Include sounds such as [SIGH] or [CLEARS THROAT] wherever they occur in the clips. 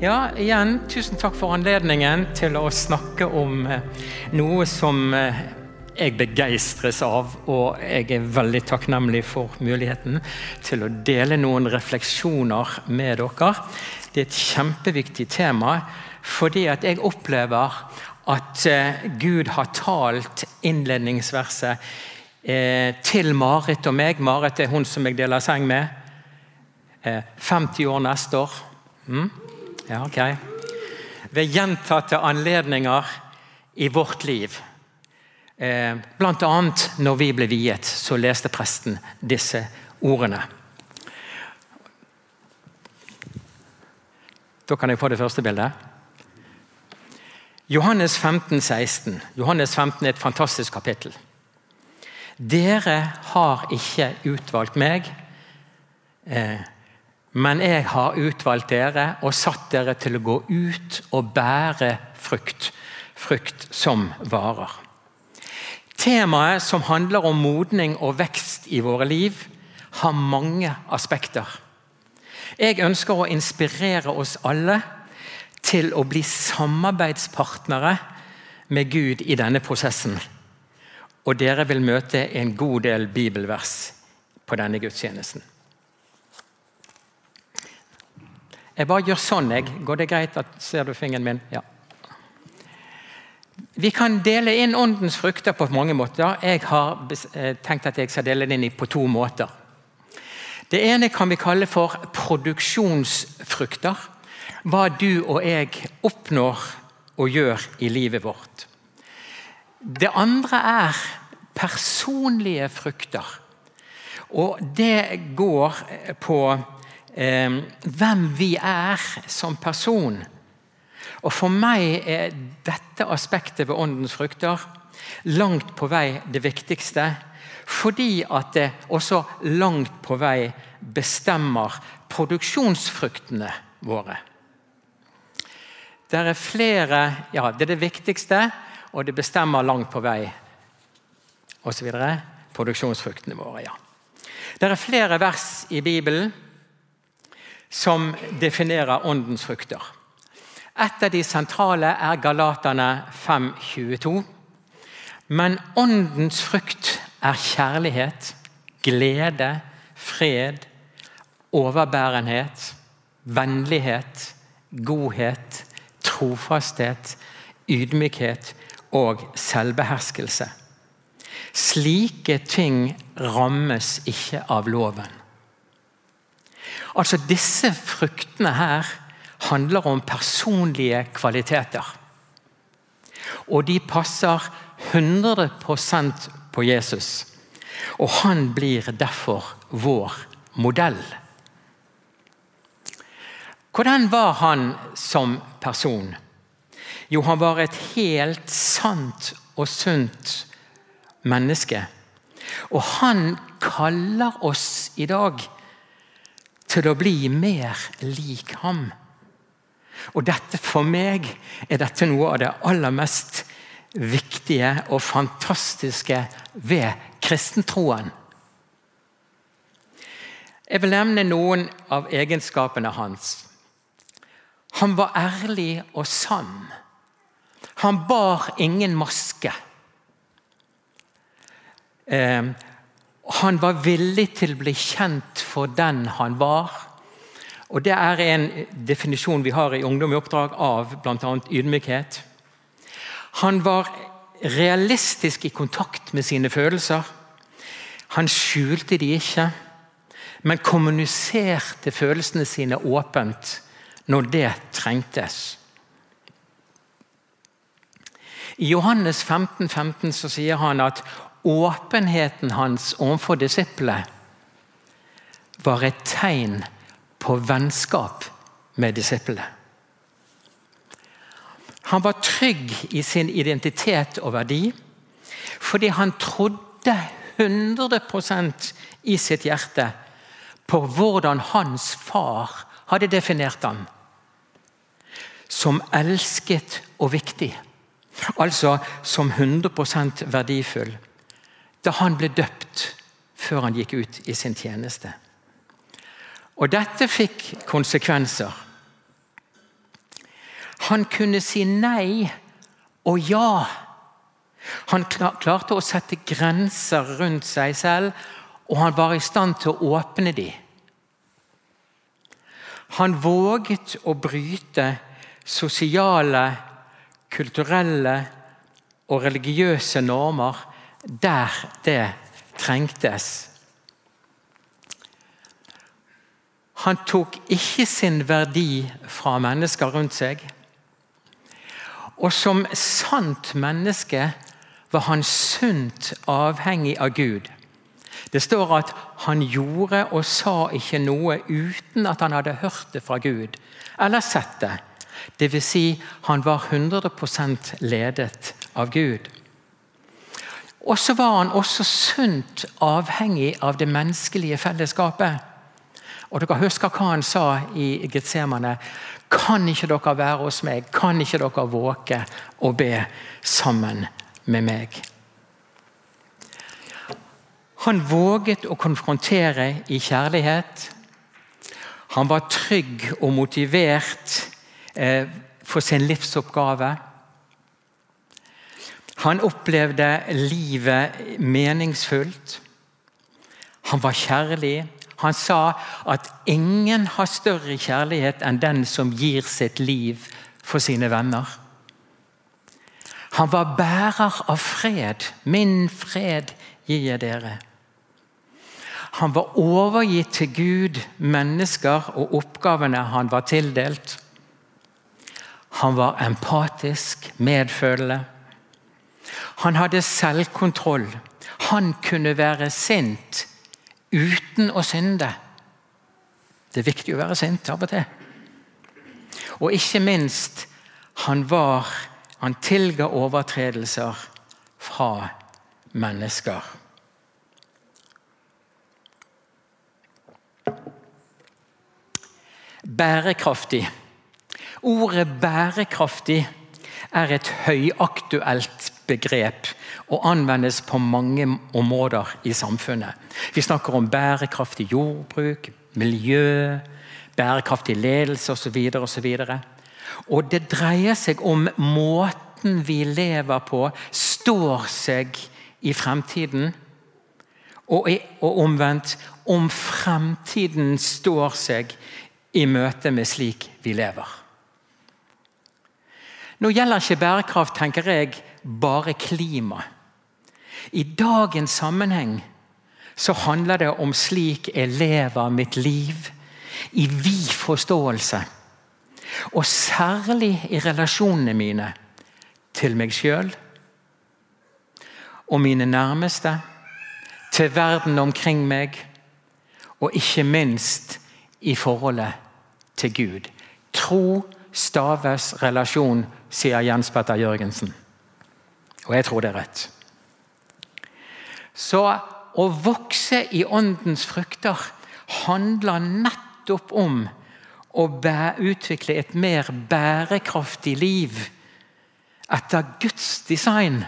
Ja, igjen, tusen takk for anledningen til å snakke om eh, noe som eh, jeg begeistres av, og jeg er veldig takknemlig for muligheten til å dele noen refleksjoner med dere. Det er et kjempeviktig tema, fordi at jeg opplever at eh, Gud har talt innledningsverset til Marit og meg. Marit er hun som jeg deler seng med. 50 år neste år. Mm? Ja, ok. Ved gjentatte anledninger i vårt liv. Eh, annet når vi ble viet, så leste presten disse ordene. Da kan jeg få det første bildet. Johannes 15, 16. Johannes 15 er et fantastisk kapittel. Dere har ikke utvalgt meg. Men jeg har utvalgt dere og satt dere til å gå ut og bære frukt. Frukt som varer. Temaet som handler om modning og vekst i våre liv, har mange aspekter. Jeg ønsker å inspirere oss alle til å bli samarbeidspartnere med Gud i denne prosessen. Og dere vil møte en god del bibelvers på denne gudstjenesten. Jeg bare gjør sånn. jeg. Går det greit? at Ser du fingeren min? Ja. Vi kan dele inn åndens frukter på mange måter. Jeg har eh, tenkt at jeg skal dele den inn på to måter. Det ene kan vi kalle for produksjonsfrukter. Hva du og jeg oppnår og gjør i livet vårt. Det andre er personlige frukter. Og det går på eh, hvem vi er som person. Og For meg er dette aspektet ved åndens frukter langt på vei det viktigste. Fordi at det også langt på vei bestemmer produksjonsfruktene våre. Det er flere Ja, det er det viktigste, og det bestemmer langt på vei osv. Produksjonsfruktene våre, ja. Det er flere vers i Bibelen som definerer åndens frukter. Et av de sentrale er Galaterne 5.22. Men åndens frukt er kjærlighet, glede, fred, overbærenhet, vennlighet, godhet, trofasthet, ydmykhet og selvbeherskelse. Slike ting rammes ikke av loven. Altså Disse fruktene her handler om personlige kvaliteter. Og de passer 100% på Jesus. Og han blir derfor vår modell. Hvordan var han som person? Jo, han var et helt sant og sunt menneske. Og han kaller oss i dag til å bli mer lik ham. Og dette For meg er dette noe av det aller mest viktige og fantastiske ved kristentroen. Jeg vil nevne noen av egenskapene hans. Han var ærlig og sann. Han bar ingen maske. Eh, han var villig til å bli kjent for den han var. Og Det er en definisjon vi har i Ungdom i oppdrag av bl.a. ydmykhet. Han var realistisk i kontakt med sine følelser. Han skjulte de ikke, men kommuniserte følelsene sine åpent når det trengtes. I Johannes 15, 15 så sier han at åpenheten hans overfor disiplene var et tegn på vennskap med disiplene. Han var trygg i sin identitet og verdi fordi han trodde 100 i sitt hjerte på hvordan hans far hadde definert ham. Som elsket og viktig. Altså som 100 verdifull da han ble døpt før han gikk ut i sin tjeneste. Og Dette fikk konsekvenser. Han kunne si nei og ja. Han klarte å sette grenser rundt seg selv, og han var i stand til å åpne dem. Han våget å bryte sosiale, kulturelle og religiøse normer der det trengtes. Han tok ikke sin verdi fra mennesker rundt seg. Og som sant menneske var han sunt avhengig av Gud. Det står at han gjorde og sa ikke noe uten at han hadde hørt det fra Gud eller sett det. Dvs. Si, han var 100% ledet av Gud. Og så var han også sunt avhengig av det menneskelige fellesskapet. Og Dere husker hva han sa i Getsemane. Kan ikke dere være hos meg? Kan ikke dere våke og be sammen med meg? Han våget å konfrontere i kjærlighet. Han var trygg og motivert eh, for sin livsoppgave. Han opplevde livet meningsfullt. Han var kjærlig. Han sa at ingen har større kjærlighet enn den som gir sitt liv for sine venner. Han var bærer av fred. 'Min fred gir jeg dere'. Han var overgitt til Gud, mennesker og oppgavene han var tildelt. Han var empatisk, medfølende. Han hadde selvkontroll. Han kunne være sint uten å synde. Det er viktig å være sint av og til. Og ikke minst, han var Han tilga overtredelser fra mennesker. Bærekraftig. Ordet 'bærekraftig' er et høyaktuelt begrep og anvendes på mange områder i samfunnet. Vi snakker om bærekraftig jordbruk, miljø, bærekraftig ledelse osv. osv. Og det dreier seg om måten vi lever på, står seg i fremtiden. Og, og omvendt om fremtiden står seg i møte med slik vi lever. Nå gjelder ikke bærekraft tenker jeg, bare klima. I dagens sammenheng så handler det om slik jeg lever mitt liv, i vid forståelse. Og særlig i relasjonene mine til meg sjøl og mine nærmeste, til verden omkring meg, og ikke minst i forholdet til Gud. Tro staves relasjon, sier Jens Petter Jørgensen. Og jeg tror det er rett. Så å vokse i åndens frukter handler nettopp om å utvikle et mer bærekraftig liv etter Guds design.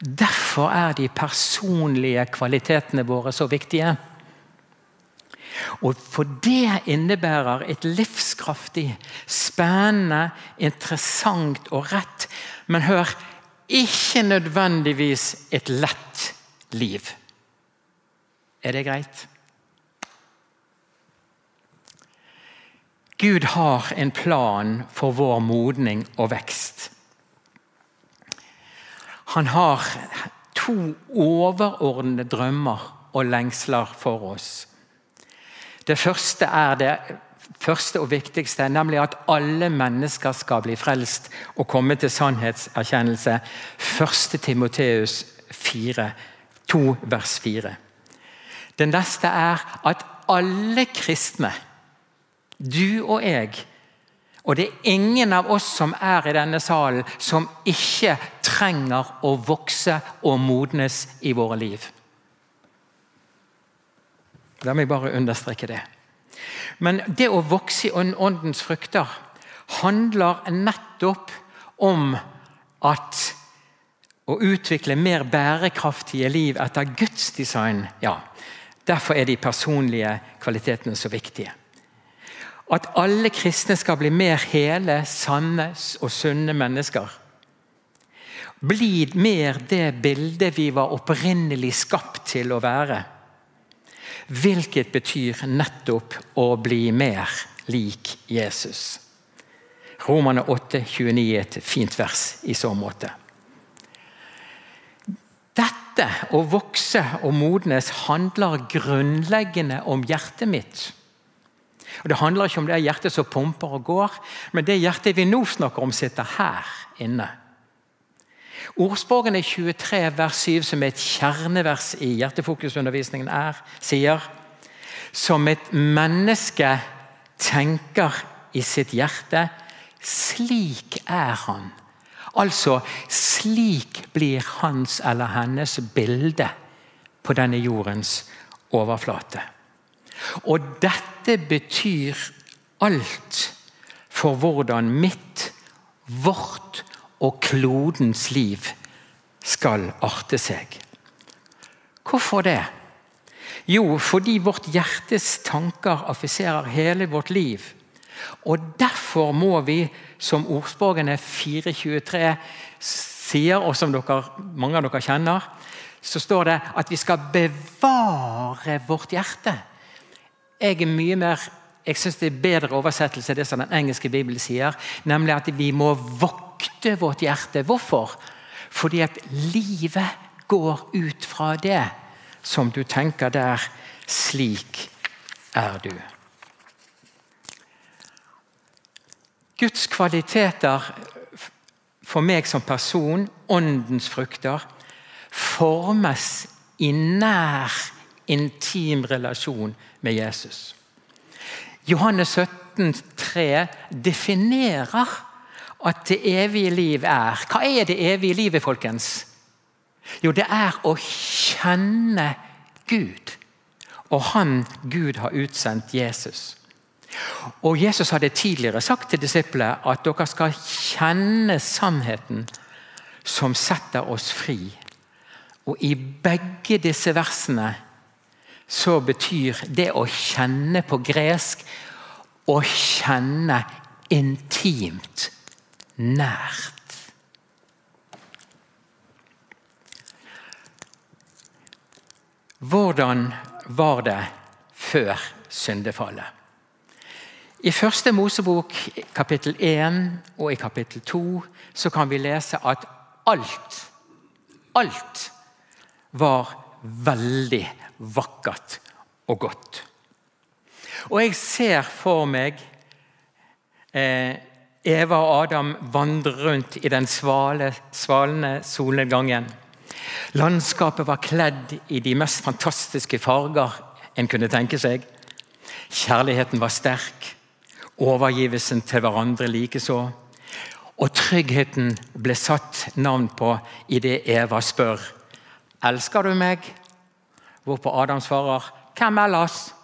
Derfor er de personlige kvalitetene våre så viktige. Og For det innebærer et livskraftig, spennende, interessant og rett. Men hør, ikke nødvendigvis et lett liv. Er det greit? Gud har en plan for vår modning og vekst. Han har to overordnede drømmer og lengsler for oss. Det første er det første og viktigste, nemlig at alle mennesker skal bli frelst og komme til sannhetserkjennelse. 1. Timoteus 4, 2 vers 4. Den neste er at alle kristne, du og jeg og det er ingen av oss som er i denne salen, som ikke trenger å vokse og modnes i våre liv. La meg bare understreke det. Men det å vokse i åndens frukter handler nettopp om at å utvikle mer bærekraftige liv etter Guds design. Ja, derfor er de personlige kvalitetene så viktige. At alle kristne skal bli mer hele, sanne og sunne mennesker. Bli mer det bildet vi var opprinnelig skapt til å være. Hvilket betyr nettopp å bli mer lik Jesus. Romane 8, 29 er et fint vers i så måte. Dette, å vokse og modnes, handler grunnleggende om hjertet mitt. Og Det handler ikke om det hjertet som pumper og går, men det hjertet vi nå snakker om, sitter her inne. Ordspråkene 23 vers 7, som er et kjernevers i hjertefokusundervisningen, er, sier Som et menneske tenker i sitt hjerte, slik er han. Altså, slik blir hans eller hennes bilde på denne jordens overflate. Og dette betyr alt for hvordan mitt, vårt og klodens liv skal arte seg. Hvorfor det? Jo, fordi vårt hjertes tanker affiserer hele vårt liv. Og Derfor må vi, som ordspråkene 423 sier, og som dere, mange av dere kjenner, så står det at vi skal bevare vårt hjerte. Jeg er mye mer jeg synes det er bedre oversettelse det som den engelske bibelen sier, nemlig at vi må vokte vårt hjerte. Hvorfor? Fordi at livet går ut fra det som du tenker der. Slik er du. Guds kvaliteter for meg som person, åndens frukter, formes i nær, intim relasjon med Jesus. Johannes 17, 3 definerer at det evige liv er Hva er det evige livet, folkens? Jo, det er å kjenne Gud. Og han, Gud, har utsendt Jesus. Og Jesus hadde tidligere sagt til disiplene at dere skal kjenne sannheten som setter oss fri. Og i begge disse versene så betyr det å kjenne på gresk å kjenne intimt, nært. Hvordan var det før syndefallet? I første Mosebok kapittel 1 og i kapittel 2 så kan vi lese at alt, alt var veldig vakkert og godt. Og jeg ser for meg eh, Eva og Adam vandre rundt i den svale, svalende solnedgangen. Landskapet var kledd i de mest fantastiske farger en kunne tenke seg. Kjærligheten var sterk, overgivelsen til hverandre likeså. Og tryggheten ble satt navn på i det Eva spør Elsker du meg? Hvorpå Adam svarer Hvem ellers?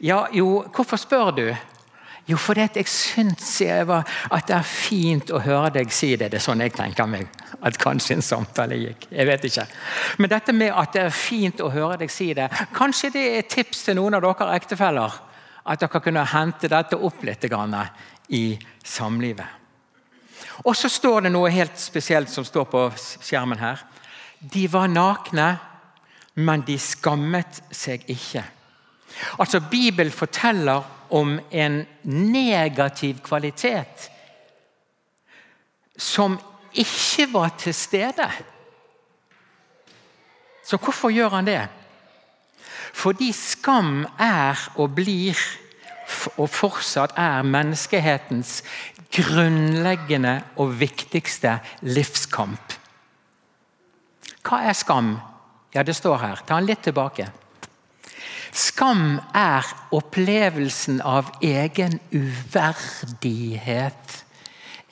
Ja, jo, hvorfor spør du? Jo, fordi jeg syns at det er fint å høre deg si det. Det er sånn jeg tenker meg at kanskje en samtale gikk. Jeg vet ikke. Men dette med at det er fint å høre deg si det, kanskje det er et tips til noen av dere ektefeller? At dere kunne hente dette opp litt i samlivet. Og så står det noe helt spesielt som står på skjermen her. De var nakne, men de skammet seg ikke. Altså, Bibelen forteller om en negativ kvalitet som ikke var til stede. Så hvorfor gjør han det? Fordi skam er og blir og fortsatt er menneskehetens grunnleggende og viktigste livskamp. Hva er skam? Ja, det står her. Ta den litt tilbake. Skam er opplevelsen av egen uverdighet.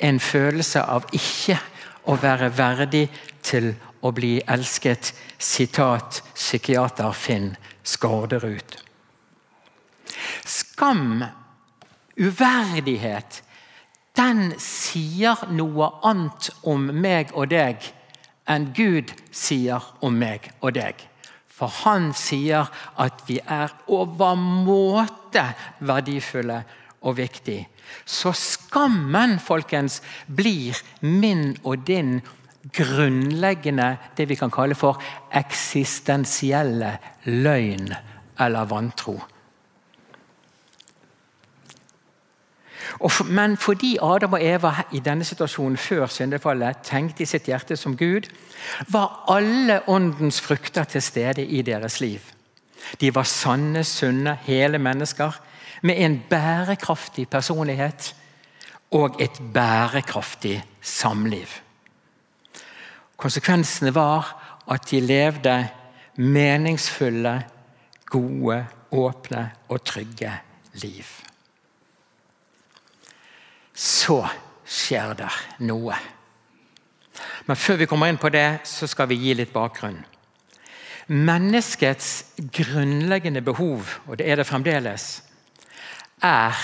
En følelse av ikke å være verdig til å bli elsket. Sitat psykiater Finn Skårderud. Skam, uverdighet, den sier noe annet om meg og deg enn Gud sier om meg og deg. For han sier at vi er overmåte verdifulle og viktige. Så skammen, folkens, blir min og din grunnleggende det vi kan kalle for eksistensielle løgn eller vantro. Men fordi Adam og Eva i denne situasjonen før syndefallet tenkte i sitt hjerte som Gud, var alle åndens frukter til stede i deres liv. De var sanne, sunne, hele mennesker med en bærekraftig personlighet og et bærekraftig samliv. Konsekvensene var at de levde meningsfulle, gode, åpne og trygge liv. Så skjer det noe. Men før vi kommer inn på det, så skal vi gi litt bakgrunn. Menneskets grunnleggende behov, og det er det fremdeles, er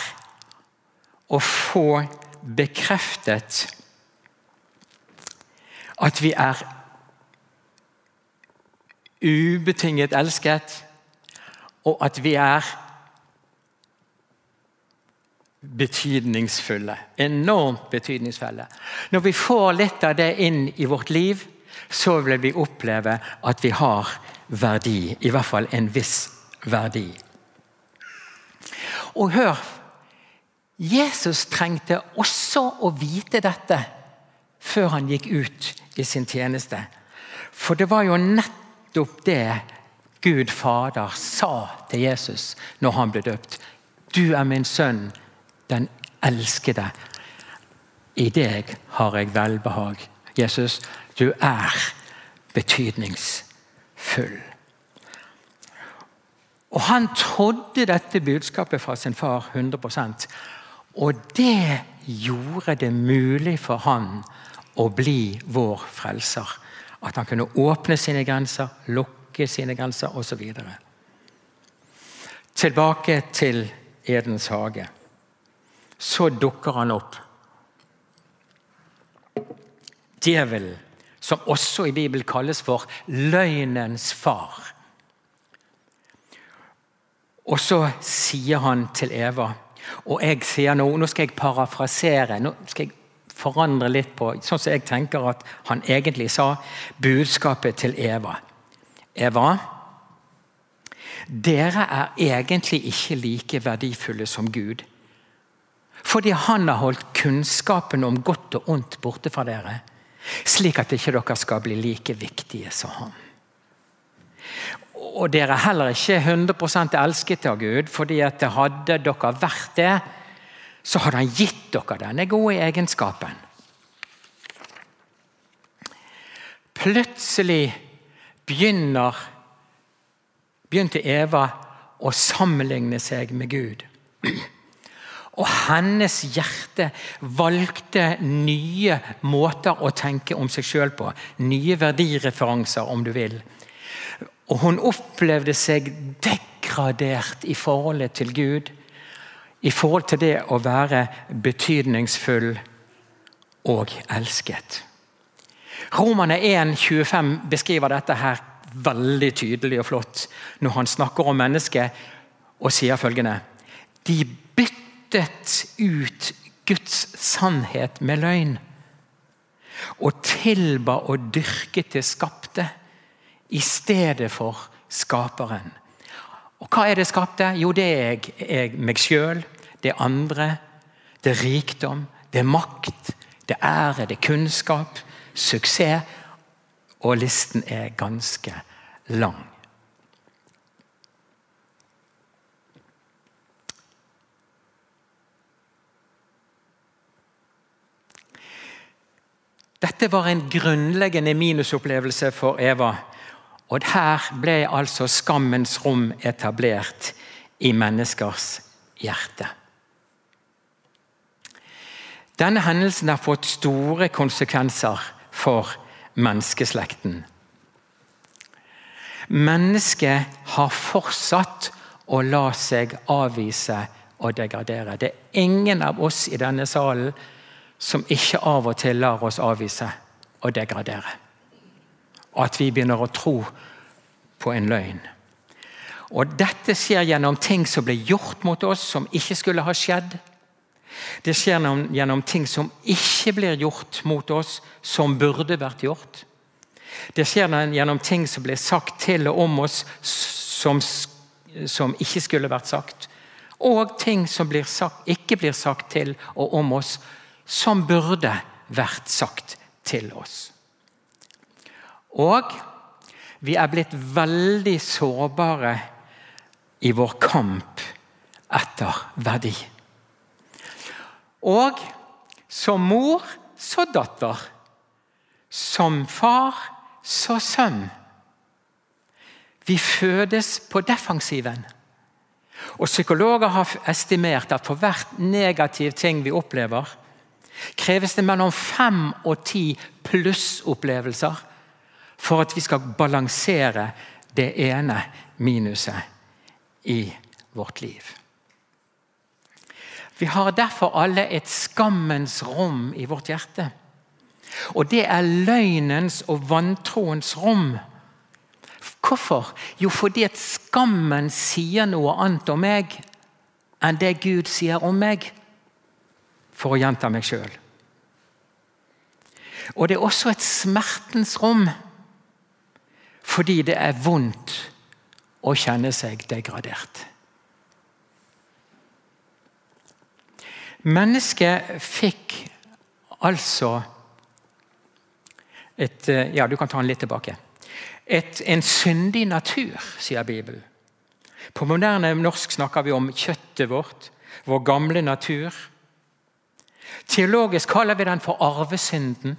å få bekreftet at vi er ubetinget elsket, og at vi er betydningsfulle. Enormt betydningsfulle. Når vi får litt av det inn i vårt liv, så vil vi oppleve at vi har verdi. I hvert fall en viss verdi. Og hør Jesus trengte også å vite dette før han gikk ut i sin tjeneste. For det var jo nettopp det Gud Fader sa til Jesus når han ble døpt. Du er min sønn, den elskede. I deg har jeg velbehag. Jesus, du er betydningsfull. Og Han trodde dette budskapet fra sin far 100% Og det gjorde det mulig for han å bli vår frelser. At han kunne åpne sine grenser, lukke sine grenser osv. Tilbake til Edens hage. Så dukker han opp. Djevelen, som også i Bibelen kalles for løgnens far. Og så sier han til Eva Og jeg sier nå, nå skal jeg parafrasere. Nå skal jeg forandre litt på sånn som jeg tenker at han egentlig sa. Budskapet til Eva. Eva, dere er egentlig ikke like verdifulle som Gud. Fordi han har holdt kunnskapen om godt og ondt borte fra dere. Slik at ikke dere skal bli like viktige som ham og dere er heller ikke 100% elsket av Gud, fordi at hadde dere vært det, så hadde han gitt dere denne gode egenskapen. Plutselig begynner, begynte Eva å sammenligne seg med Gud. Og hennes hjerte valgte nye måter å tenke om seg sjøl på. Nye verdireferanser, om du vil. Og hun opplevde seg degradert i forholdet til Gud. I forhold til det å være betydningsfull og elsket. Romerne 1,25 beskriver dette her veldig tydelig og flott når han snakker om mennesket og sier følgende De byttet ut Guds sannhet med løgn og tilba og dyrket det skapte i stedet for skaperen. Og Hva er det skapte? Jo, det er jeg, meg sjøl, det andre, det er rikdom, det er makt, det er ære, det er kunnskap, suksess. Og listen er ganske lang. Dette var en grunnleggende minusopplevelse for Eva. Og Her ble altså skammens rom etablert i menneskers hjerte. Denne hendelsen har fått store konsekvenser for menneskeslekten. Mennesket har fortsatt å la seg avvise og degradere. Det er ingen av oss i denne salen som ikke av og til lar oss avvise og degradere. Og at vi begynner å tro på en løgn. Og Dette skjer gjennom ting som blir gjort mot oss, som ikke skulle ha skjedd. Det skjer gjennom ting som ikke blir gjort mot oss, som burde vært gjort. Det skjer gjennom ting som blir sagt til og om oss, som, som ikke skulle vært sagt. Og ting som blir sagt, ikke blir sagt til og om oss, som burde vært sagt til oss. Og vi er blitt veldig sårbare i vår kamp etter verdi. Og som mor, så datter. Som far, så sønn. Vi fødes på defensiven. Og Psykologer har estimert at for hvert negativ ting vi opplever, kreves det mellom fem og ti plussopplevelser for at vi skal balansere det ene minuset i vårt liv. Vi har derfor alle et skammens rom i vårt hjerte. Og det er løgnens og vantroens rom. Hvorfor? Jo, fordi at skammen sier noe annet om meg enn det Gud sier om meg. For å gjenta meg sjøl. Og det er også et smertens rom. Fordi det er vondt å kjenne seg degradert. Mennesket fikk altså et Ja, du kan ta den litt tilbake. Et, en syndig natur, sier Bibelen. På moderne norsk snakker vi om kjøttet vårt, vår gamle natur. Teologisk kaller vi den for arvesynden.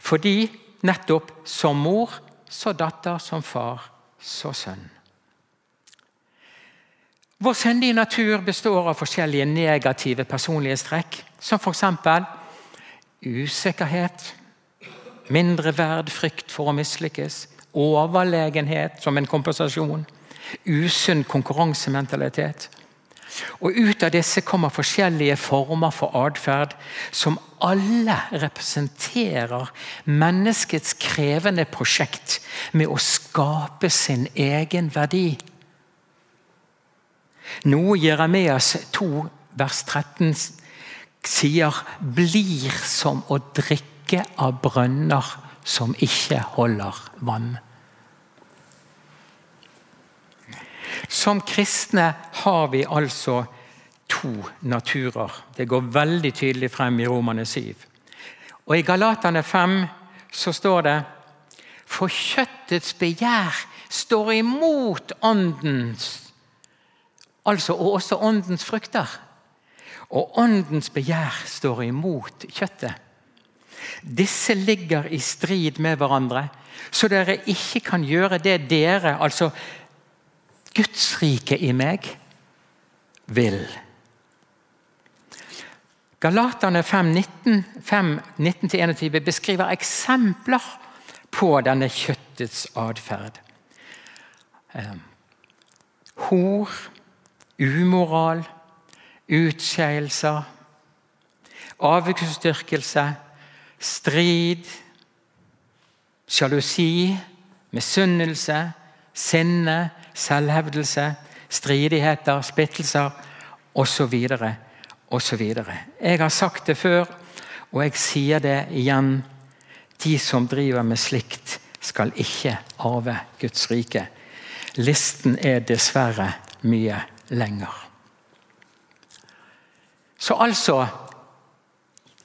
Fordi nettopp som mor så datter, som far, så sønn. Vår syndige natur består av forskjellige negative personlighetstrekk, som f.eks. usikkerhet, mindreverd, frykt for å mislykkes, overlegenhet som en kompensasjon, usunn konkurransementalitet, og Ut av disse kommer forskjellige former for atferd som alle representerer menneskets krevende prosjekt med å skape sin egen verdi. Noe Jeremias 2 vers 13 sier blir som å drikke av brønner som ikke holder vann. Som kristne har vi altså to naturer. Det går veldig tydelig frem i Romane 7. Og I Galatane 5 så står det For kjøttets begjær står imot åndens Altså og også åndens frukter. Og åndens begjær står imot kjøttet. Disse ligger i strid med hverandre, så dere ikke kan gjøre det dere, altså Guds rike i meg vil. Galaterne 5.19-21 beskriver eksempler på denne kjøttets atferd. Ehm, hor, umoral, utskeielser, avgudsdyrkelse, strid, sjalusi, misunnelse, sinne, selvhevdelse, stridigheter, splittelser osv. osv. Jeg har sagt det før, og jeg sier det igjen. De som driver med slikt, skal ikke arve Guds rike. Listen er dessverre mye lenger. Så altså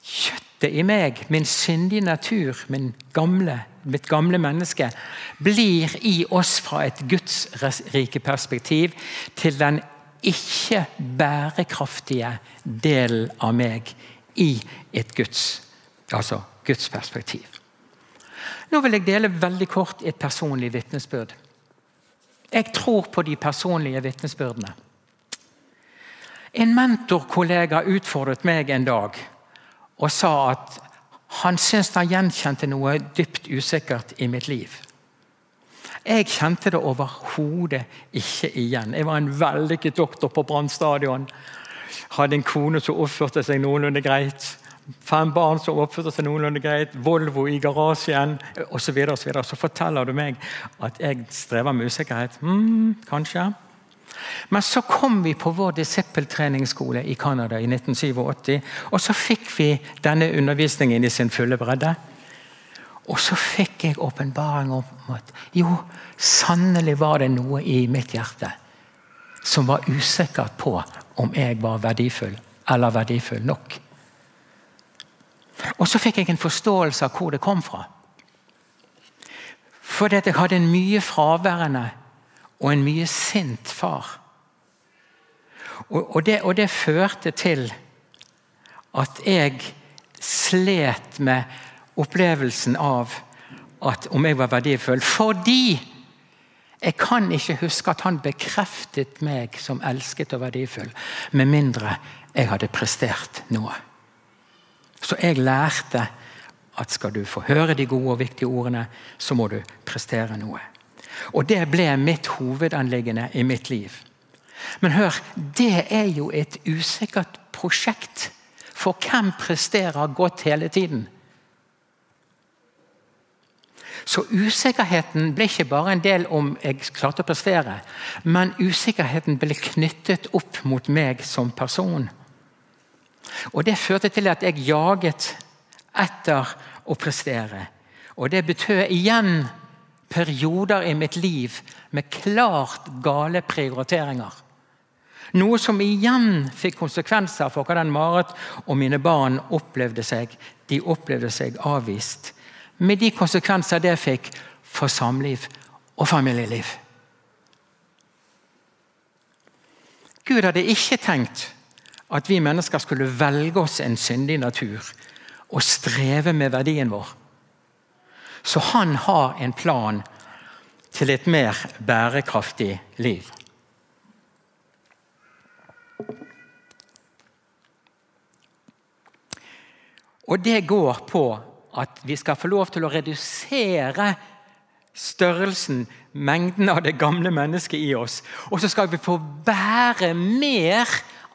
Kjøttet i meg, min syndige natur, min gamle mitt gamle menneske, blir i oss fra et Guds rike perspektiv til den ikke bærekraftige delen av meg i et Guds, altså Guds perspektiv. Nå vil jeg dele veldig kort et personlig vitnesbyrd. Jeg tror på de personlige vitnesbyrdene. En mentorkollega utfordret meg en dag og sa at han syntes han gjenkjente noe dypt usikkert i mitt liv. Jeg kjente det overhodet ikke igjen. Jeg var en vellykket doktor på Brann stadion. Hadde en kone som oppførte seg noenlunde greit. fem barn som oppførte seg noenlunde greit, Volvo i garasjen osv. Så, videre, og så, videre. så forteller du meg at jeg strever med usikkerhet. Mm, kanskje. Men så kom vi på vår disippeltreningsskole i Canada i 1987. Og så fikk vi denne undervisningen i sin fulle bredde. Og så fikk jeg åpenbaring om at jo, sannelig var det noe i mitt hjerte som var usikkert på om jeg var verdifull eller verdifull nok. Og så fikk jeg en forståelse av hvor det kom fra. Fordi jeg hadde en mye fraværende og en mye sint far. Og, og, det, og det førte til at jeg slet med opplevelsen av at om jeg var verdifull. Fordi jeg kan ikke huske at han bekreftet meg som elsket og verdifull, med mindre jeg hadde prestert noe. Så jeg lærte at skal du få høre de gode og viktige ordene, så må du prestere noe. Og det ble mitt hovedanliggende i mitt liv. Men hør, det er jo et usikkert prosjekt. For hvem presterer godt hele tiden? Så usikkerheten ble ikke bare en del om jeg klarte å prestere, men usikkerheten ble knyttet opp mot meg som person. Og Det førte til at jeg jaget etter å prestere. Og Det betød igjen perioder i mitt liv med klart gale prioriteringer. Noe som igjen fikk konsekvenser for hvordan Marit og mine barn opplevde seg. De opplevde seg avvist. Med de konsekvenser det fikk for samliv og familieliv. Gud hadde ikke tenkt at vi mennesker skulle velge oss en syndig natur og streve med verdien vår. Så han har en plan til et mer bærekraftig liv. Og det går på at vi skal få lov til å redusere størrelsen, mengden av det gamle mennesket i oss. Og så skal vi få bære mer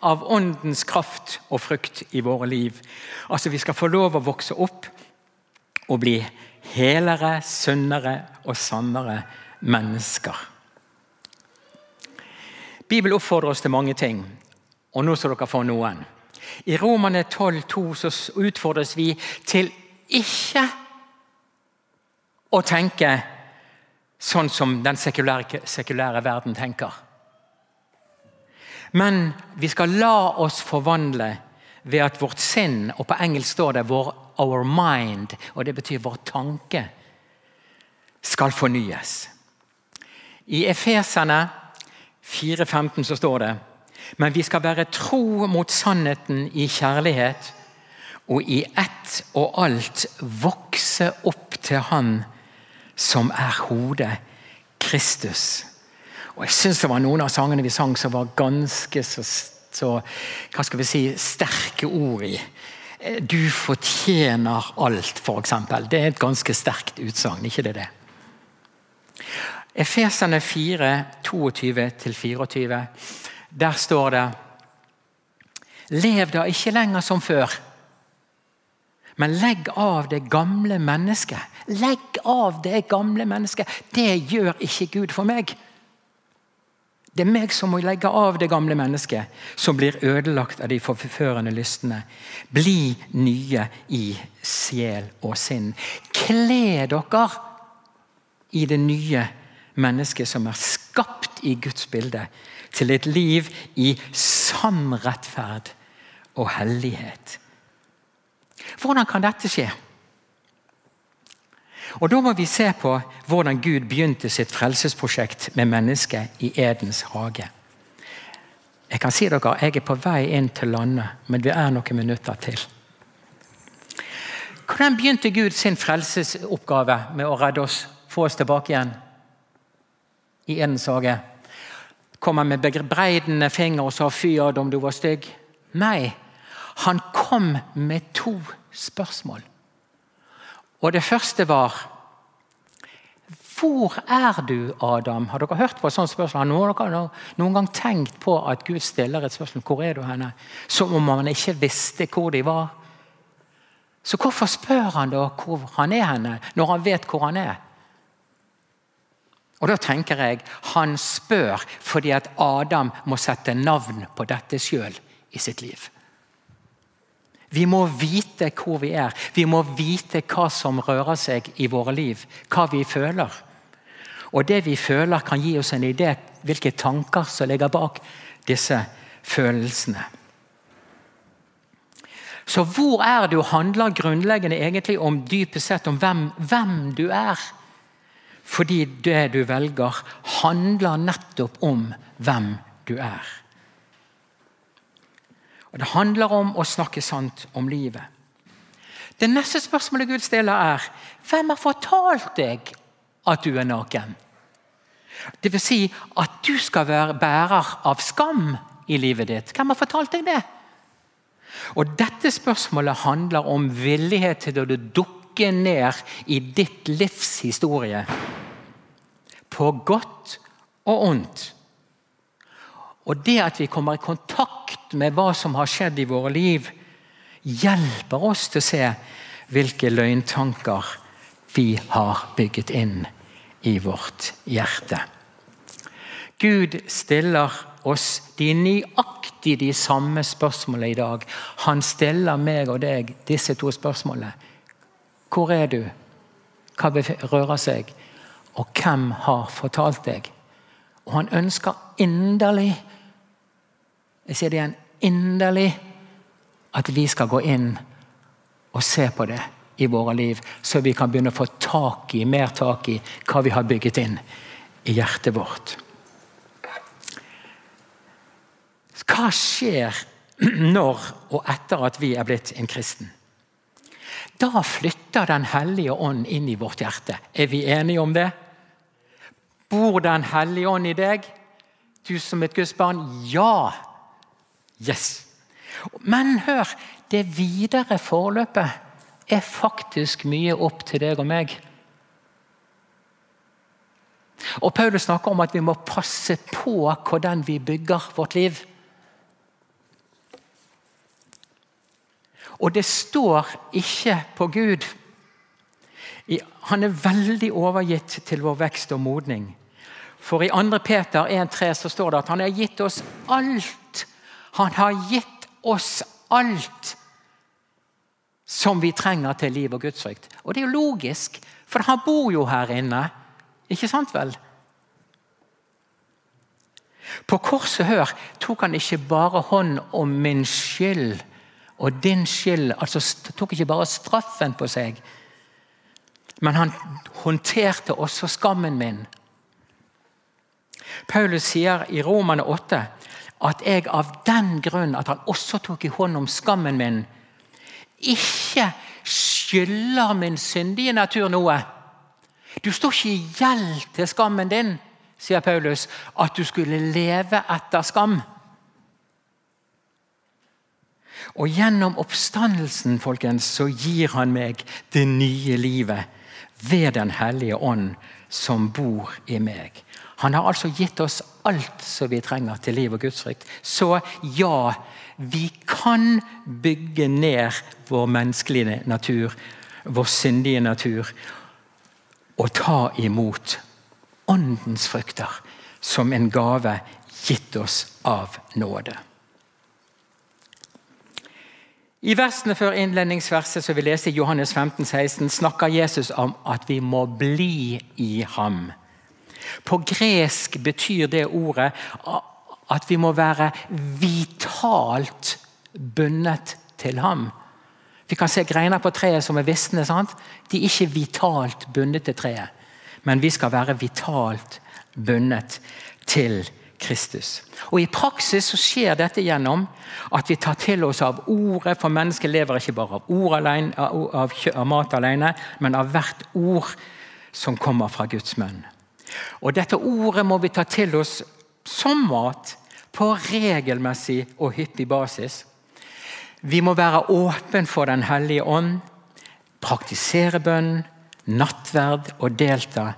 av åndens kraft og frukt i våre liv. Altså Vi skal få lov å vokse opp og bli helere, sunnere og sannere mennesker. Bibelen oppfordrer oss til mange ting, og nå skal dere få noen. I Romane 12,2 så utfordres vi til ikke å tenke sånn som den sekulære, sekulære verden tenker. Men vi skal la oss forvandle ved at vårt sinn, og på engelsk står det vår, 'our mind', og det betyr vår tanke, skal fornyes. I Efesene 4,15 så står det men vi skal være tro mot sannheten i kjærlighet, og i ett og alt vokse opp til Han som er hodet, Kristus. Og Jeg syns det var noen av sangene vi sang som var ganske så, så hva skal vi si, sterke ord i. Du fortjener alt, f.eks. Det er et ganske sterkt utsagn, ikke det det? Efesene 4, 22-24 der står det Lev da ikke lenger som før, men legg av det gamle mennesket. Legg av det gamle mennesket. Det gjør ikke Gud for meg. Det er meg som må legge av det gamle mennesket, som blir ødelagt av de forførende lystne. Bli nye i sjel og sinn. Kle dere i det nye mennesket som er skapt i Guds bilde til et liv i sann rettferd og hellighet. Hvordan kan dette skje? Og Da må vi se på hvordan Gud begynte sitt frelsesprosjekt med mennesket i Edens hage. Jeg kan si dere, jeg er på vei inn til landet, men vi er noen minutter til. Hvordan begynte Gud sin frelsesoppgave med å redde oss, få oss tilbake igjen i Edens hage? Kom han med bebreidende finger og sa 'fy om du var stygg'? Nei, han kom med to spørsmål. Og det første var Hvor er du, Adam? Har dere hørt på et sånt spørsmål? Har noen, noen gang tenkt på at Gud stiller et spørsmål? Hvor er du henne? Som om han ikke visste hvor de var. Så hvorfor spør han da hvor han er henne, når han vet hvor han er? Og Da tenker jeg han spør fordi at Adam må sette navn på dette sjøl i sitt liv. Vi må vite hvor vi er. Vi må vite hva som rører seg i våre liv. Hva vi føler. Og Det vi føler, kan gi oss en idé hvilke tanker som ligger bak disse følelsene. Så hvor er du handler grunnleggende egentlig om dypest sett om hvem, hvem du er. Fordi det du velger, handler nettopp om hvem du er. Og Det handler om å snakke sant om livet. Det neste spørsmålet Gud stiller, er hvem har fortalt deg at du er naken? Det vil si at du skal være bærer av skam i livet ditt. Hvem har fortalt deg det? Og Dette spørsmålet handler om villighet til å dukke ned i ditt livs historie. På godt og ondt. Og det at vi kommer i kontakt med hva som har skjedd i våre liv, hjelper oss til å se hvilke løgntanker vi har bygget inn i vårt hjerte. Gud stiller oss de nøyaktig de samme spørsmålene i dag. Han stiller meg og deg disse to spørsmålene. Hvor er du? Hva rører seg? Og hvem har fortalt deg? Og han ønsker inderlig jeg sier det igjen inderlig at vi skal gå inn og se på det i våre liv, så vi kan begynne å få tak i, mer tak i hva vi har bygget inn i hjertet vårt. Hva skjer [CLEARS THROAT] når og etter at vi er blitt en kristen? Da flytter Den hellige ånd inn i vårt hjerte. Er vi enige om det? Bor Den hellige ånd i deg, du som et Guds barn? Ja! Yes! Men hør, det videre forløpet er faktisk mye opp til deg og meg. Og Paulus snakker om at vi må passe på hvordan vi bygger vårt liv. Og det står ikke på Gud. Han er veldig overgitt til vår vekst og modning. For i 2. Peter 1,3 så står det at han har gitt oss alt han har gitt oss alt som vi trenger til liv og gudsfrykt. Og det er jo logisk, for han bor jo her inne. Ikke sant vel? På korset, hør, tok han ikke bare hånd om min skyld og din skyld. altså Tok ikke bare straffen på seg, men han håndterte også skammen min. Paulus sier i Romane 8 at jeg av den grunn at han også tok i hånd om skammen min, ikke skylder min syndige natur noe. Du står ikke i gjeld til skammen din, sier Paulus, at du skulle leve etter skam. Og Gjennom oppstandelsen folkens, så gir han meg det nye livet ved Den hellige ånd som bor i meg. Han har altså gitt oss alt som vi trenger til liv og gudsfrykt. Så ja, vi kan bygge ned vår menneskelige natur, vår syndige natur, og ta imot åndens frukter som en gave gitt oss av nåde. I versene før innledningsverset som vi leser i Johannes 15, 16, snakker Jesus om at vi må bli i ham. På gresk betyr det ordet at vi må være vitalt bundet til ham. Vi kan se greiner på treet som er visne. Sant? De er ikke vitalt bundet til treet, men vi skal være vitalt bundet til Kristus. Og I praksis så skjer dette gjennom at vi tar til oss av ordet, for mennesket lever ikke bare av, ord alene, av, av mat alene, men av hvert ord som kommer fra Guds munn. Og Dette ordet må vi ta til oss som mat på regelmessig og hyppig basis. Vi må være åpen for Den hellige ånd, praktisere bønn, nattverd og delta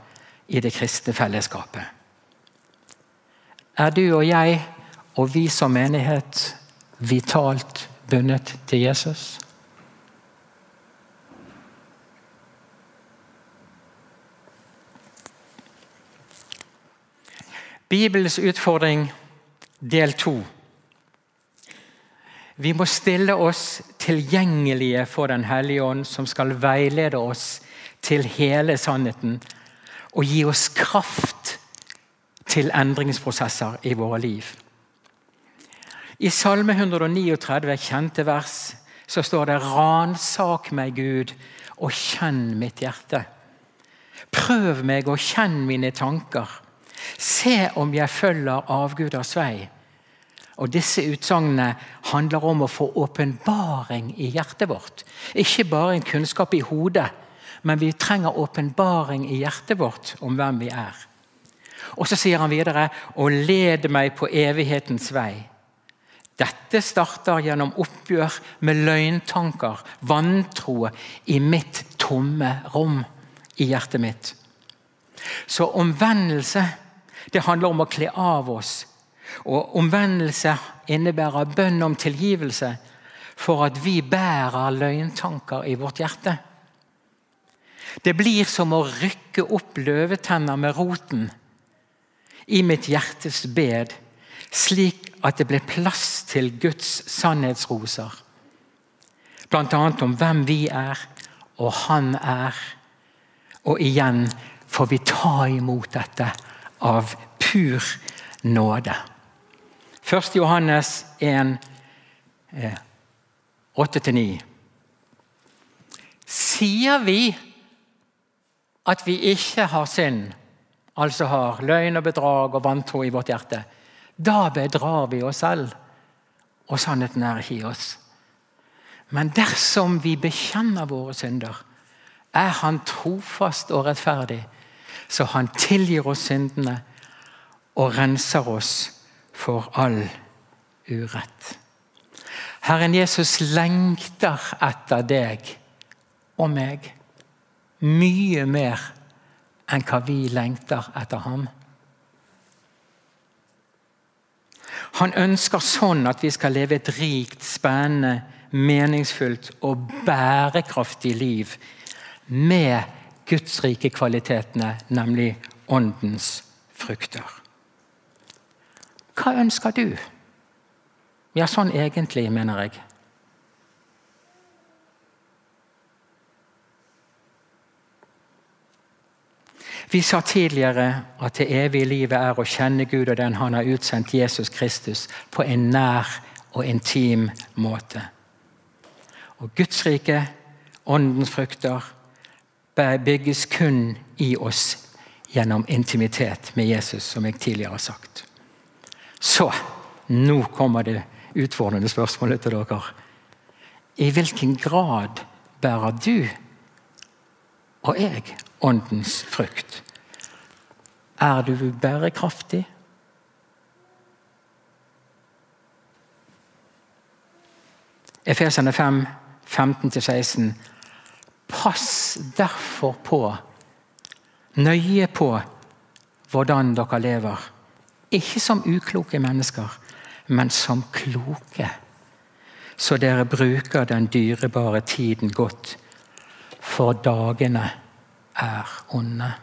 i det kristne fellesskapet. Er du og jeg og vi som menighet vitalt bundet til Jesus? Bibelens utfordring del to. Vi må stille oss tilgjengelige for Den hellige ånd, som skal veilede oss til hele sannheten og gi oss kraft til endringsprosesser i våre liv. I Salme 139, kjente vers, så står det 'Ransak meg, Gud, og kjenn mitt hjerte'. Prøv meg og kjenn mine tanker. Se om jeg følger avguders vei. Og Disse utsagnene handler om å få åpenbaring i hjertet vårt. Ikke bare en kunnskap i hodet, men vi trenger åpenbaring i hjertet vårt om hvem vi er. Og Så sier han videre 'og led meg på evighetens vei'. Dette starter gjennom oppgjør med løgntanker, vantro i mitt tomme rom i hjertet mitt. Så omvendelse det handler om å kle av oss. Og Omvendelse innebærer bønn om tilgivelse for at vi bærer løgntanker i vårt hjerte. Det blir som å rykke opp løvetenner med roten i mitt hjertes bed, slik at det blir plass til Guds sannhetsroser. Bl.a. om hvem vi er, og Han er. Og igjen får vi ta imot dette av pur nåde. 1. Johannes 1, 8-9. Eh, Sier vi at vi ikke har synd, altså har løgn og bedrag og vantro i vårt hjerte, da bedrar vi oss selv, og sannheten er ikke i oss. Men dersom vi bekjenner våre synder, er Han trofast og rettferdig, så Han tilgir oss syndene og renser oss for all urett. Herren Jesus lengter etter deg og meg mye mer enn hva vi lengter etter ham. Han ønsker sånn at vi skal leve et rikt, spennende, meningsfullt og bærekraftig liv med Guds rike kvalitetene, nemlig åndens frukter. Hva ønsker du? Ja, sånn egentlig, mener jeg. Vi sa tidligere at det evige livet er å kjenne Gud og den han har utsendt Jesus Kristus, på en nær og intim måte. Og Guds rike, åndens frukter, bygges kun i oss gjennom intimitet med Jesus, som jeg tidligere har sagt. Så nå kommer det utfordrende spørsmålet til dere. I hvilken grad bærer du og jeg åndens frukt. Er du bærekraftig? Efesene 5, 15-16. Pass derfor på, nøye på, hvordan dere lever. Ikke som ukloke mennesker, men som kloke. Så dere bruker den dyrebare tiden godt, for dagene er onde.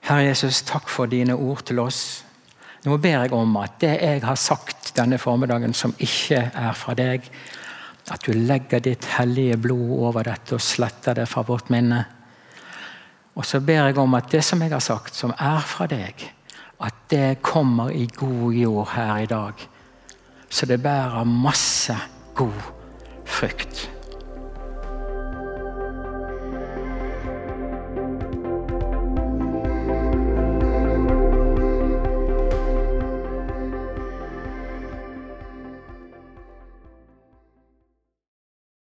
Herre Jesus, takk for dine ord til oss. Nå ber jeg om at det jeg har sagt denne formiddagen som ikke er fra deg, at du legger ditt hellige blod over dette og sletter det fra vårt minne. Og så ber jeg om at det som jeg har sagt, som er fra deg, at det kommer i god jord her i dag. Så det bærer masse god frukt.